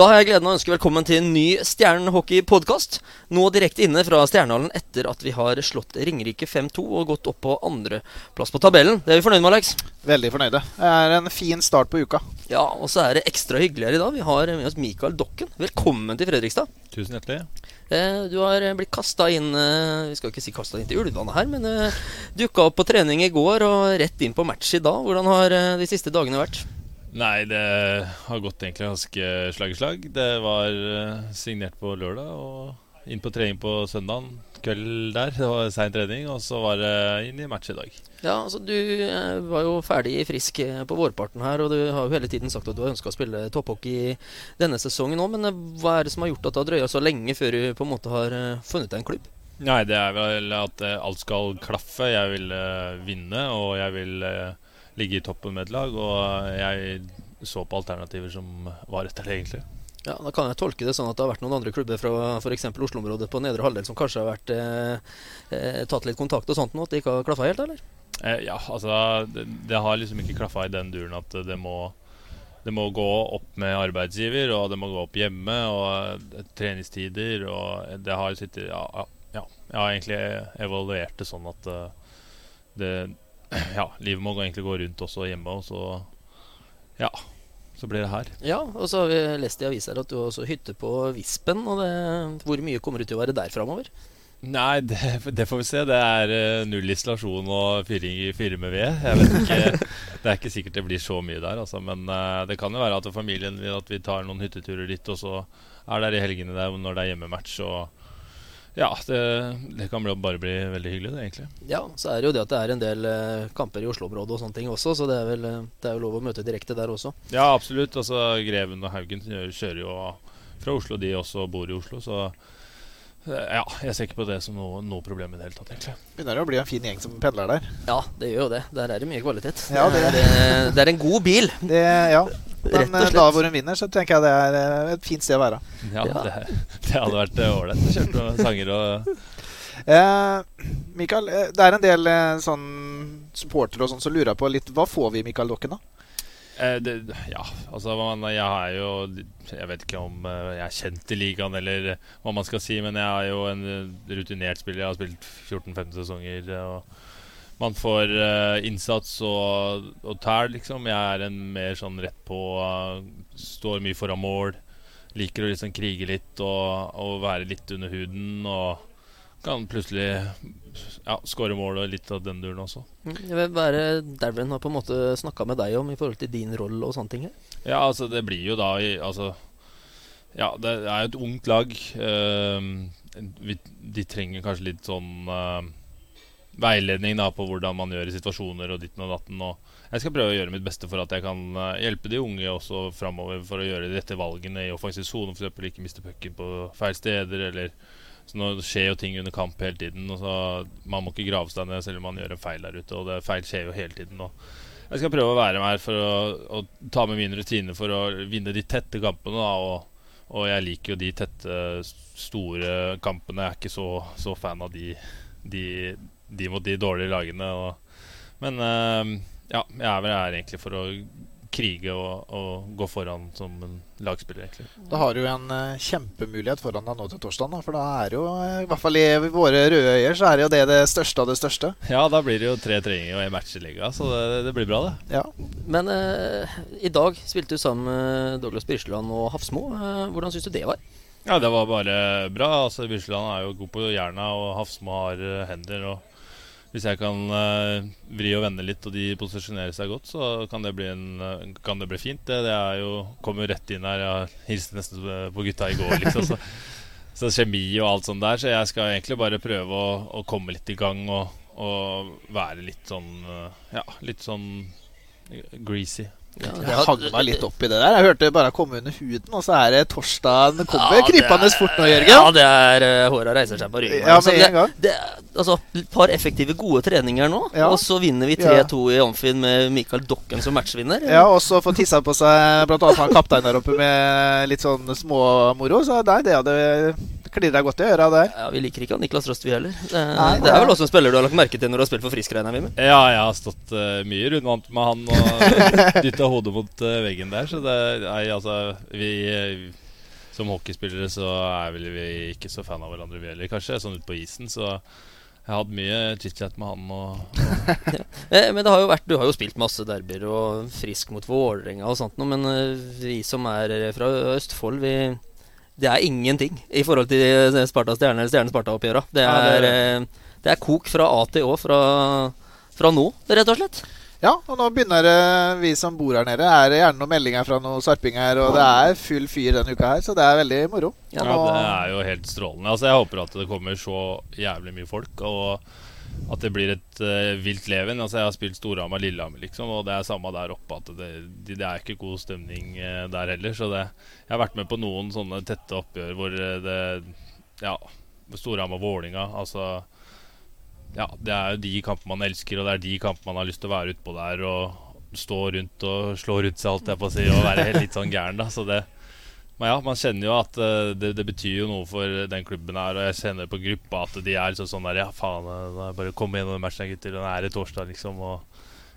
Da har jeg gleden av å ønske velkommen til en ny Stjernehockey-podkast. Nå direkte inne fra Stjernehallen etter at vi har slått Ringerike 5-2 og gått opp på andreplass på tabellen. Det er vi fornøyd med, Alex? Veldig fornøyde. Det er en fin start på uka. Ja, og så er det ekstra hyggelig her i dag. Vi har med oss Mikael Dokken. Velkommen til Fredrikstad. Tusen hjertelig. Eh, du har blitt kasta inn eh, Vi skal ikke si kasta inn til ulvene her, men eh, dukka opp på trening i går og rett inn på match i dag. Hvordan har de siste dagene vært? Nei, det har gått egentlig ganske slag i slag. Det var eh, signert på lørdag og inn på trening på søndag kveld der. Det var sein trening, og så var det inn i match i dag. Ja, altså Du eh, var jo ferdig frisk eh, på vårparten her, og du har jo hele tiden sagt at du har ønska å spille topphockey denne sesongen òg. Men hva er det som har gjort at det har drøya så lenge før du på en måte har funnet deg en klubb? Nei, det er vel at alt skal klaffe. Jeg vil vinne, og jeg vil ligge i toppen med et lag. Og jeg så på alternativer som var etter det, egentlig. Ja, Da kan jeg tolke det sånn at det har vært noen andre klubber fra f.eks. Oslo-området på nedre halvdel som kanskje har vært eh, eh, tatt litt kontakt og sånt nå, at det ikke har klaffa helt, eller? Eh, ja, altså det, det har liksom ikke klaffa i den duren at det må det må gå opp med arbeidsgiver, og det må gå opp hjemme, og eh, treningstider, og det har sittet Ja, ja, ja. jeg har egentlig evaluert det sånn at eh, det Ja, livet må egentlig gå rundt også hjemme, og så Ja, så blir det her. Ja, og så har vi lest i aviser at du har også hytte på Vispen. og det, Hvor mye kommer du til å være der framover? Nei, det, det får vi se. Det er eh, null isolasjon og fyring i fyre med ved. Jeg vet ikke, Det er ikke sikkert det blir så mye der, altså. Men eh, det kan jo være at familien vil at vi tar noen hytteturer dit, og så er der i helgene der når det er hjemmematch. Og ja, det, det kan bare bli veldig hyggelig, det, egentlig. Ja, så er det jo det at det er en del eh, kamper i Oslo-området og sånne ting også, så det er vel eh, det er jo lov å møte direkte der også. Ja, absolutt. Altså, Greven og Haugen kjører- jo fra Oslo, de også bor i Oslo. Så eh, ja, jeg ser ikke på det som noe, noe problem i det hele tatt, egentlig. Begynner å bli en fin gjeng som pendler der. Ja, det gjør jo det. Der er det mye kvalitet. Ja, det- er, eh, det er en god bil. Det, ja. Men eh, da hvor hun vinner, så tenker jeg det er eh, et fint sted å være. Ja. Det, det hadde vært ålreit å kjøre noen sanger og Eh, Mikael, eh, det er en del eh, sånn supportere og sånn som lurer på litt Hva får vi i Mikael Dokken, da? Eh, det, ja, altså man, Jeg er jo Jeg vet ikke om eh, jeg er kjent i ligaen eller hva man skal si, men jeg er jo en eh, rutinert spiller. Jeg har spilt 14-15 sesonger. eh, Og man får uh, innsats og, og tæl, liksom. Jeg er en mer sånn rett på uh, Står mye foran mål. Liker å liksom krige litt og, og være litt under huden. Og kan plutselig ja, skåre mål og litt av den duren også. Jeg vil være Darren har på en måte snakka med deg om i forhold til din rolle og sånne ting? Ja, altså det blir jo da Altså Ja, det er jo et ungt lag. Uh, vi, de trenger kanskje litt sånn veiledning da på hvordan man gjør i situasjoner og ditten og datten. Og jeg skal prøve å gjøre mitt beste for at jeg kan eh, hjelpe de unge også framover for å gjøre de rette valgene i offensiv sone, f.eks. ikke miste pucken på feil steder, eller så nå skjer jo ting under kamp hele tiden. Og så Man må ikke grave seg ned selv om man gjør en feil der ute. Og det, feil skjer jo hele tiden. Og jeg skal prøve å være med her for å, å ta med mine rutiner for å vinne de tette kampene. Da, og, og jeg liker jo de tette, store kampene. Jeg er ikke så, så fan av de, de, de mot de dårlige lagene. Og, men eh, ja, jeg er vel her egentlig for å krige og, og gå foran som en lagspiller, egentlig. Da har du jo en uh, kjempemulighet foran deg nå til torsdag. For da er jo, eh, i hvert fall i våre røde øyer, så er jo det det største av det største. Ja, da blir det jo tre treninger og en match i liga, så det, det blir bra, det. Ja. Men uh, i dag spilte du sammen med Douglas Birsland og Hafsmo. Hvordan syns du det var? Ja, det var bare bra. Altså, Birkeland er jo god på jerna, og Hafsmo har hender. og Hvis jeg kan uh, vri og vende litt, og de posisjonerer seg godt, så kan det bli, en, eh, kan det bli fint. Det, det er jo, kommer rett inn her. Jeg hilste nesten på gutta i går, liksom. Så, så kjemi og alt sånt der. Så jeg skal egentlig bare prøve å, å komme litt i gang og, og være litt sånn eh, Ja, litt sånn greasy. Ja, Jeg hang meg litt opp i det der. Jeg hørte det bare komme under huden, og så er det torsdag Den kommer Ja, krypende fort nå, Jørgen. Ja, det er uh, Håra reiser seg på ryggen. Ja, Altså, det, det, altså, et par effektive, gode treninger nå, Ja. og så vinner vi 3-2 i Amfin med Mikael Dokken som matchvinner. Ja, og så får tissa på seg blant annet han kaptein der oppe med litt sånn småmoro. Så nei, det hadde klirra godt i øra der. Ja, Vi liker ikke han Niklas Rostvi heller. Det, Nei, det er vel også en spiller du har lagt merke til når du har spilt for Frisk, regner vi med? Ja, jeg har stått uh, mye rundvant med han og dytta hodet mot uh, veggen der. Så det nei, altså Vi, som hockeyspillere så er vel vi ikke så fan av hverandre, vi heller, kanskje. Sånn ute på isen. Så jeg har hatt mye chit-chat med han. Og, Eh, Men det har jo vært, du har jo spilt masse derbyer og frisk mot Vålerenga og sånt noe, men vi som er fra Østfold, vi Det er ingenting i forhold til eh, Sparta Stjerne eller Stjerne-Sparta-oppgjøra. Det, Ja, det eh, det er kok fra A til Å fra, fra nå, rett og slett. Ja, og nå begynner vi som bor her nede, er det gjerne noen meldinger fra noen sarpinger, og det er full fyr denne uka her, så det er veldig moro. Ja, ja, det er jo helt strålende. Altså, jeg håper at det kommer så jævlig mye folk, og at det blir et uh, vilt leven. Altså, jeg har spilt Storhamar, Lillehammer, liksom, og det er samme der oppe. At det, det, det er ikke god stemning uh, der heller. Så det, jeg har vært med på noen sånne tette oppgjør hvor eh, det Ja, Storhamar-Vålinga, altså Ja, det er jo de kampene man elsker, og det er de kampene man har lyst til å være utpå der og stå rundt og slå rundt seg, alt jeg på å si, og være helt litt sånn gæren, da. Så det men ja, man kjenner jo at eh, det, det betyr jo noe for den klubben her. Og jeg kjenner på gruppa at de er liksom sånn der Ja, faen, da er bare kom gjennom den matchen, gutter. Den er i torsdag, liksom. Og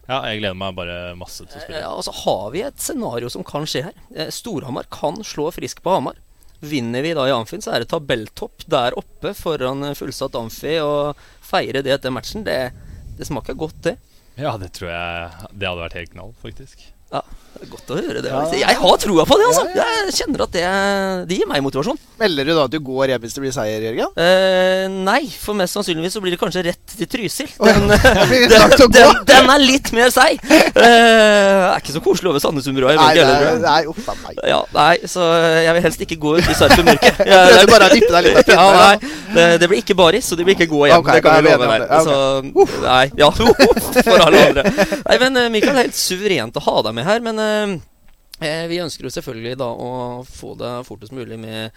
ja, jeg gleder meg bare masse til å spille. Ja, altså har vi et scenario som kan skje her. Eh, Storhamar kan slå Frisk på Hamar. Vinner vi da i Amfin, så er det tabelltopp der oppe foran eh, fullsatt Amfi. Og feire det etter matchen, det, det smaker godt, det. Ja, det tror jeg Det hadde vært helt knall, faktisk. Ja, det er Godt å høre det. Ja. Jeg har troa på det, altså. Ja, Jeg kjenner at det, det gir meg motivasjon. Melder du da at du går hjem hvis det blir seier, Jørgen? Eh, nei, for mest sannsynligvis så blir det kanskje rett til Trysil. Den, oh, den, den, den er litt mer seig. Eh, er ikke så koselig over Sandnesundbrua Nei, Nei, det er, nei, uff a. Ja, nei, så jeg vil helst ikke gå ut i sarpemørket. Prøvde bare å dyppe deg litt Ja, nei, det, det blir ikke baris, så det blir ikke gode hjem. Okay, det kan er vi love deg. Så, nei, ja, for alle andre. Nei, men eh, Mikael, helt suverent å ha deg med her. Men eh, eh, vi ønsker jo selvfølgelig da å få deg fortest mulig med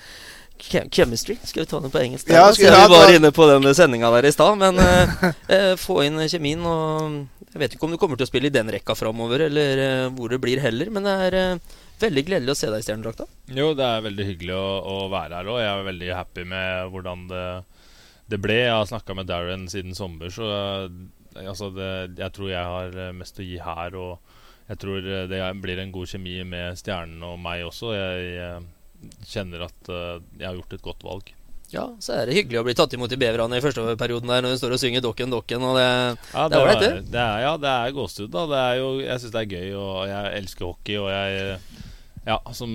Chemistry. Skal vi ta den på engelsk? Ja, vi var inne på den sendinga der i stad. Men eh, eh, få inn kjemien. Og jeg vet ikke om du kommer til å spille i den rekka framover, eller eh, hvor det blir heller. Men det er eh, veldig gledelig å se deg i stjernedrakta. Jo, det er veldig hyggelig å, å være her òg. Jeg er veldig happy med hvordan det, det ble. Jeg har snakka med Darren siden sommer, så eh, altså det, jeg tror jeg har eh, mest å gi her. Og jeg tror eh, det blir en god kjemi med Stjernen og meg også. Jeg, eh, kjenner at eh, jeg har gjort et godt valg. Ja, så er det hyggelig å bli tatt imot i beverne i første perioden der når du står og synger Dokken Dokken. Og det, Ja, Det er ålreit, det er, ja, det er gåsehud. da Det er jo, Jeg syns det er gøy, og jeg elsker hockey. Og jeg Ja, som,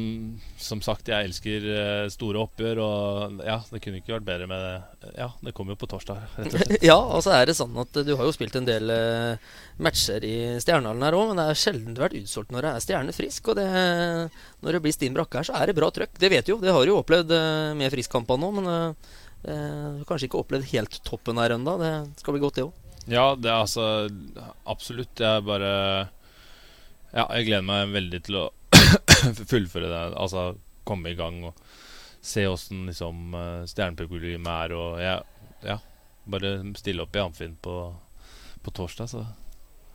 som sagt, jeg elsker eh, store oppgjør, og ja, det kunne ikke vært bedre med det. Ja, det kommer jo på torsdag, rett og slett. ja, og så er det sånn at du har jo spilt en del uh, matcher i Stjernehallen her òg, men det er sjelden vært utsolgt når det er stjernefrisk. Og det, når det blir stim brakke her, så er det bra trøkk. Det vet du jo. Det har du jo opplevd uh, med friskkampene nå, men eh, eh, kanskje ikke opplevd helt toppen her ennå. Det skal bli godt, det òg. Ja, det er altså Absolutt. Jeg bare Ja, jeg gleder meg veldig til å fullføre det. Altså komme i gang og se åssen liksom, eh, stjernepublikummet er. Og ja, ja, bare stille opp i Amfinn på, på torsdag, så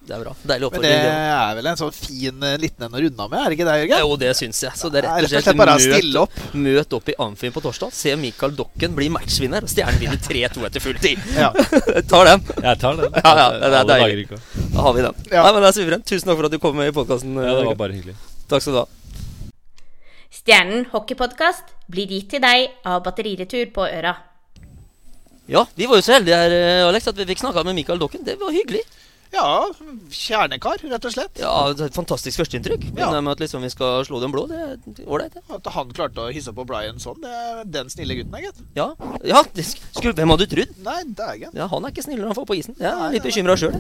Det er bra. Deilig Men det oppfordring. det også. er vel en sånn fin eh, liten en å runde av med, er det ikke det, Jørgen? Jo, det syns jeg. Så det er rett og slett bare møt, stille opp. møt opp i Amfin på torsdag. Se Mikael Dokken bli matchvinner, og Stjernen vinner 3-2 etter full tid. Ja. Tar den. Jeg tar den. Ja, ja, det er deilig. Da har vi den. Ja. Nei, men Det er suverent. Tusen takk for at du kom med i podkasten. Ja, det var bare hyggelig. Takk skal du ha. Stjernen hockeypodkast blir gitt til deg av Batteriretur på Øra. Ja, vi var jo så heldige her, eh, Alex, at vi fikk snakka med Mikael Dokken. Det var hyggelig. Ja, kjernekar, rett og slett. Ja, Et fantastisk førsteinntrykk. Ja. Med at liksom vi skal slå dem blå, det er ålreit, det. At han klarte å hisse på Brian sånn, det er den snille gutten, er, gitt. Ja, ja skulle, hvem hadde trodd? Nei, dægen. Ja, Han er ikke snill når han får på isen. Jeg Nei, er litt nei, bekymra sjøl.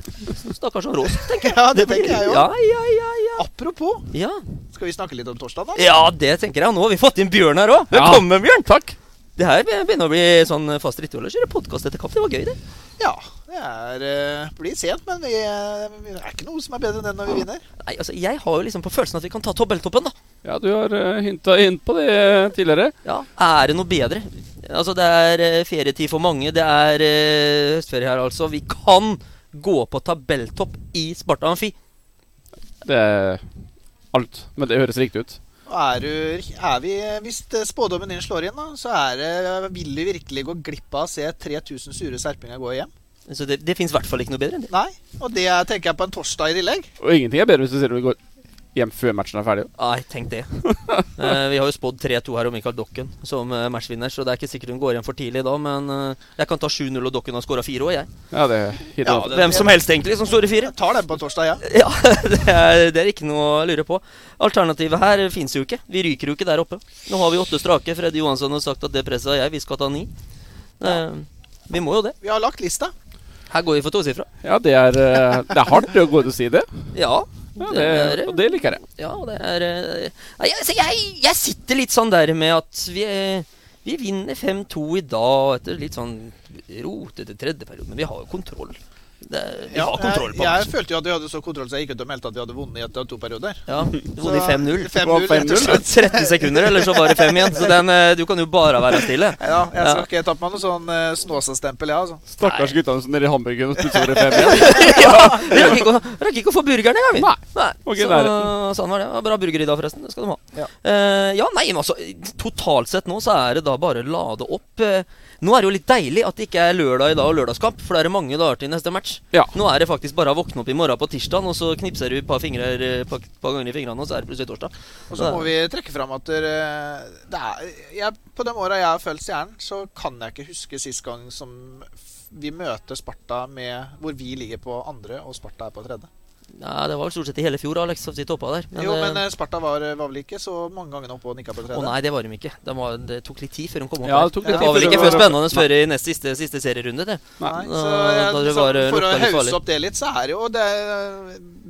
Stakkars han Rås, tenker jeg. Ja, det tenker jeg jo. Ja, ja, ja, ja. Apropos, ja. skal vi snakke litt om torsdag, da? Ja, det tenker jeg. Nå har vi fått inn Bjørn her òg. Ja. Velkommen, Bjørn. Takk. Det her begynner å bli sånn fast ritual å kjøre podkast etter kaffe. Det var gøy, det. Ja, det er, uh, blir sent, men vi, eh, det er ikke noe som er bedre enn det når vi vinner. Nei, altså, Jeg har jo liksom på følelsen at vi kan ta tabelltoppen, da. Ja, du har uh, hinta inn på det tidligere. Ja, Er det noe bedre? Altså, Det er uh, ferietid for mange. Det er uh, høstferie her, altså. Vi kan gå på tabelltopp i Sparta Amfi. Det er alt. Men det høres riktig ut. Er du, er vi, hvis spådommen din slår inn, da, så er det, vil du virkelig gå glipp av å se 3000 sure serpinger gå hjem. Så det, det fins i hvert fall ikke noe bedre enn det. Nei, og det tenker jeg på en torsdag i tillegg. Og ingenting er bedre hvis du ser det går hjem før matchen er ferdig. Nei, tenk det. Eh, vi har jo spådd 3-2 her om Michael Dokken som eh, matchvinner, så det er ikke sikkert hun går hjem for tidlig da. Men eh, jeg kan ta 7-0 og Dokken har skåra fire òg, jeg. Ja, det Ja, det- Hvem som helst egentlig som står i fire. Jeg tar den på torsdag, ja. Ja, det er, det er ikke noe å lure på. Alternativet her fins jo ikke. Vi ryker jo ikke der oppe. Nå har vi åtte strake. Freddy Johansson har sagt at det presset har jeg. Vi skal ta ni. Eh, vi må jo det. Vi har lagt lista. Her går vi for tosifra. Ja, det er, eh, det er hardt å gå ut og si det. Ja. Ja, det er, og det liker jeg. ja, det er eh, jeg, jeg, jeg sitter litt sånn der med at vi, vi vinner 5-2 i dag etter litt sånn rotete tredje periode. Men vi har jo kontroll. Det, vi har kontroll på jeg, jeg følte jo at vi hadde så kontroll, så jeg gikk ut og meldte at vi hadde vunnet i etter to perioder. Ja, du vunnet i 5-0. 5-0, rett og slett. 13 sekunder, eller så var det 5 igjen. Så den, eh, du kan jo bare være stille. Ja, jeg Ja. skal ikke ta på meg noe sånn uh, Snåsa-stempel, jeg, altså. Stakkars gutta som nede i hamburgeren og plutselig var det 5 igjen. ja, vi rakk ikke, å- rakk ikke å få burgeren engang, vi. Nei. Nei. Okay, så, sånn var det. Bra burger i dag, forresten. Det skal du ha. Ja. Eh, ja, nei, men altså Totalt sett nå så er det da bare lade opp. Eh, nå er det jo litt deilig at det ikke er lørdag i dag og lørdagskamp, for da er det mange dager til neste match. Ja. Nå er det faktisk bare å våkne opp i morgen på tirsdag, og så knipser du et par, fingre, eh, par, par ganger i fingrene, og så er det plutselig torsdag. Og så må vi trekke fram at det er, jeg, På de åra jeg har følt Stjernen, så kan jeg ikke huske sist gang som vi møter Sparta med hvor vi ligger på andre og Sparta er på tredje. Nei, det var vel stort sett i hele fjor Alex at vi oppå der. jo, eh, men eh, Sparta var, var vel ikke så mange ganger oppe og nikka på Å nei, det var de ikke. De var, det tok litt tid før de kom opp. Ja, det tok det litt var tid vel ikke før spennende før i neste siste, siste serierunde, det. Nei, Da- så ja, da det var, eh, For å hause opp det litt, så er det jo det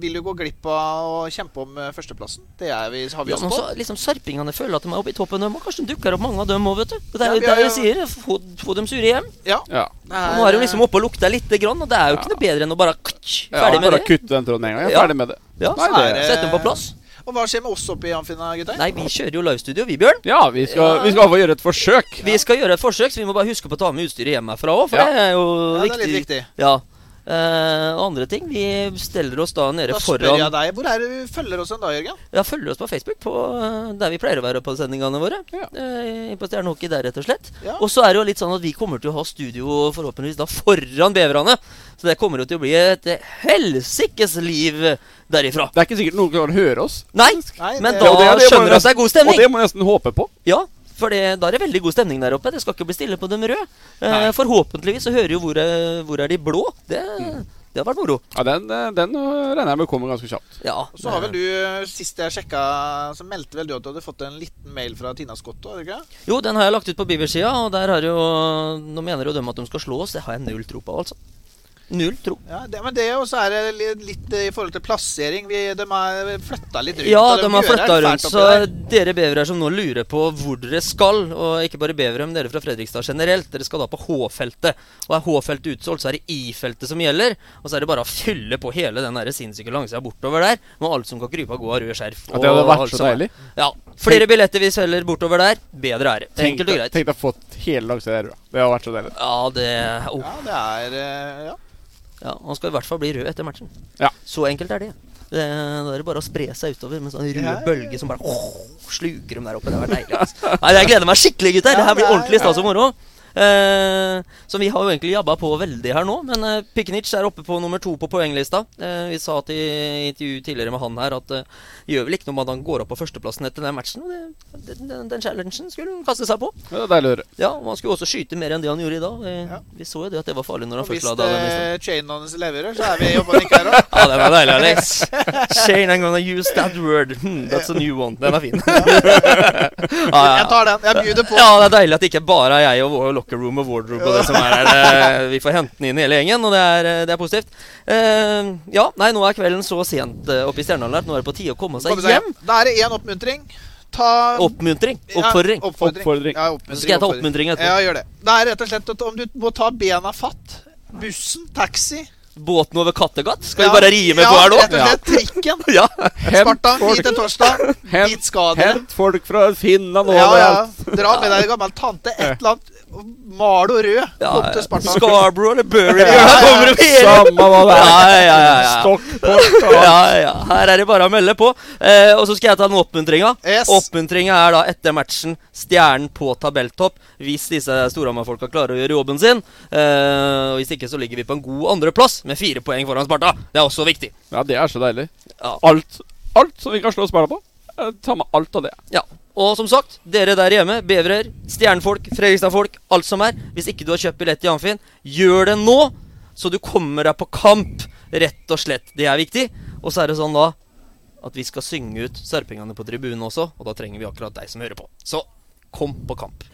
Vil jo gå glipp av å kjempe om eh, førsteplassen. Det er vi, har vi Ja, oss men på. så liksom Sarpingene føler at de er oppe i toppen. De, og kanskje dukker opp mange av dem òg, vet du. Det Ja, er jo det jeg sier. Få, få dem sure hjem. Ja, Ja. Nå er hun liksom oppe og lukter lite grann, og det er jo ikke noe bedre enn å bare kutsch, Ja, Ferdig med bare det. kutte den tråden en gang. Jeg er Ja. ferdig med det. Ja, Nei, så det- Sett den på plass. Og hva skjer med oss oppe i Amfina, gutter? Nei, vi kjører jo livestudio, vi, Bjørn. Ja, vi skal, Ja. vi skal gjøre et forsøk. Vi skal gjøre et forsøk, så vi må bare huske på å ta med utstyret hjem herfra òg, for Ja. det er jo Ja, det er litt viktig. Ja. Eh, og andre ting. Vi steller oss da nede Da spør jeg deg, hvor er det du følger oss da, Jørgen? Ja, følger oss på Facebook, på, eh, der vi pleier å være på sendingene våre. Ja. Uh, på Stjernehockey der, rett og slett. Ja. Og så er det jo litt sånn at vi kommer til å ha studio forhåpentligvis da foran beverne. Så det kommer jo til å bli et helsikes liv derifra. Det er ikke sikkert noen kan høre oss. Nei, Nei, men det- da det- det skjønner vi at det er god stemning. Og det må jeg nesten håpe på. Ja, for det, da er det veldig god stemning der oppe. Det skal ikke bli stille på dem røde. Eh, forhåpentligvis så hører jo hvor er, hvor er de blå. Det, det har vært moro. Ja, Den, eh, den regner jeg med kommer ganske kjapt. Ja. Så har vel du, sist jeg sjekka, så meldte vel du at du hadde fått en liten mail fra Tina Scott ikke? Jo, den har jeg lagt ut på Biver-sida, og der har jo Nå mener jo dem at de skal slå oss. Det har jeg null tro på, altså. Null tro. Ja, det, men det også er det litt i forhold til plassering. Vi, de har flytta litt rundt. Ja, de, de har flytta rundt, så dere bevere som nå lurer på hvor dere skal, og ikke bare bevere, men dere fra Fredrikstad generelt, dere skal da på H-feltet. Og er H-feltet utsolgt, så er det I-feltet som gjelder. Og så er det bare å fylle på hele den der sinnssyke langsida bortover der, med alt som kan krype av gårde av røde skjerf. At det hadde vært alt så som er. deilig. Ja. Flere billetter vi selger bortover der, bedre er det. Enkelt og greit. tenk deg å få hele langsida der. Det har vært så deilig. Ja, det oh. Ja, det er eh, Ja. Ja, Han skal i hvert fall bli rød etter matchen. Ja. Så enkelt er det. det. Da er det bare å spre seg utover med sånn rød bølge som bare åh, sluker dem der oppe. Det har vært deilig. Altså. Nei, Jeg gleder meg skikkelig, gutter. Ja, det her blir ordentlig stas og moro. Eh, så vi har jo egentlig jabba på veldig her nå, men eh, Piknic er oppe på nummer to på poenglista. Eh, vi sa til i intervju tidligere med han her at det gjør vel ikke noe om at han går opp på førsteplassen etter den matchen. Og det, den, den, den challengen skulle han kaste seg på. Det er deilig å høre. Ja, og Han skulle også skyte mer enn det han gjorde i dag. Vi, Ja. vi så jo det at det var farlig når han Og først la det av. Hvis chainen hans leverer, så er vi jobba ikke her òg. Ja, det var deilig, Alex. Shane, I'm gonna use that word. Hmm, that's a new one. Den er fin. Ja, ja, Jeg tar den. Jeg bjuder på. ja, det er deilig at det ikke bare er jeg og locker room og wardrobe og det som er her. Eh, Vi får hente den inn hele gjengen, og det er, eh, det er positivt. Eh, ja, nei, nå er kvelden så sent eh, oppe i Stjernehallen at nå er det på tide å komme seg Komme seg hjem. Da er det én oppmuntring. Ta Oppmuntring. Ja, Oppfordring. oppfordring. Oppfordring. Ja, oppmuntring, Så skal jeg ta oppmuntring etterpå. Ja, gjør det. Det er rett og slett at om du må ta bena fatt Bussen, taxi Båten over Kattegat. Skal Ja, vi bare rime ja, på her nå? rett og slett trikken. Ja. Sparta, hit til torsdag. hent, Dit skal dere. hent folk fra Finland Ja, ja. overalt. Dra med deg en gammel tante. Et eller annet mal og rød. Ja, Kom til Sparta. Scarborough eller Bury. Ja, ja, ja. Samme hva det er. Ja, ja, ja, ja. Stockport Ja, ja. Her er det bare å melde på. Eh, og så skal jeg ta den oppmuntringa. Yes. Oppmuntringa er da etter matchen stjernen på tabelltopp. Hvis disse Storhamar-folka klarer å gjøre jobben sin. Eh, og Hvis ikke så ligger vi på en god andreplass med fire poeng foran Sparta. Det er også viktig. Ja, det er så deilig. Ja. Alt alt som vi kan slå Sparta på. Ta med alt av det. Ja. Og som sagt, dere der hjemme, bevrer, stjernefolk, Fredrikstad-folk, alt som er. Hvis ikke du har kjøpt billett i Amfin, gjør det nå, så du kommer deg på kamp. Rett og slett. Det er viktig. Og så er det sånn da at vi skal synge ut sarpingene på tribunen også, og da trenger vi akkurat deg som hører på. Så kom på kamp.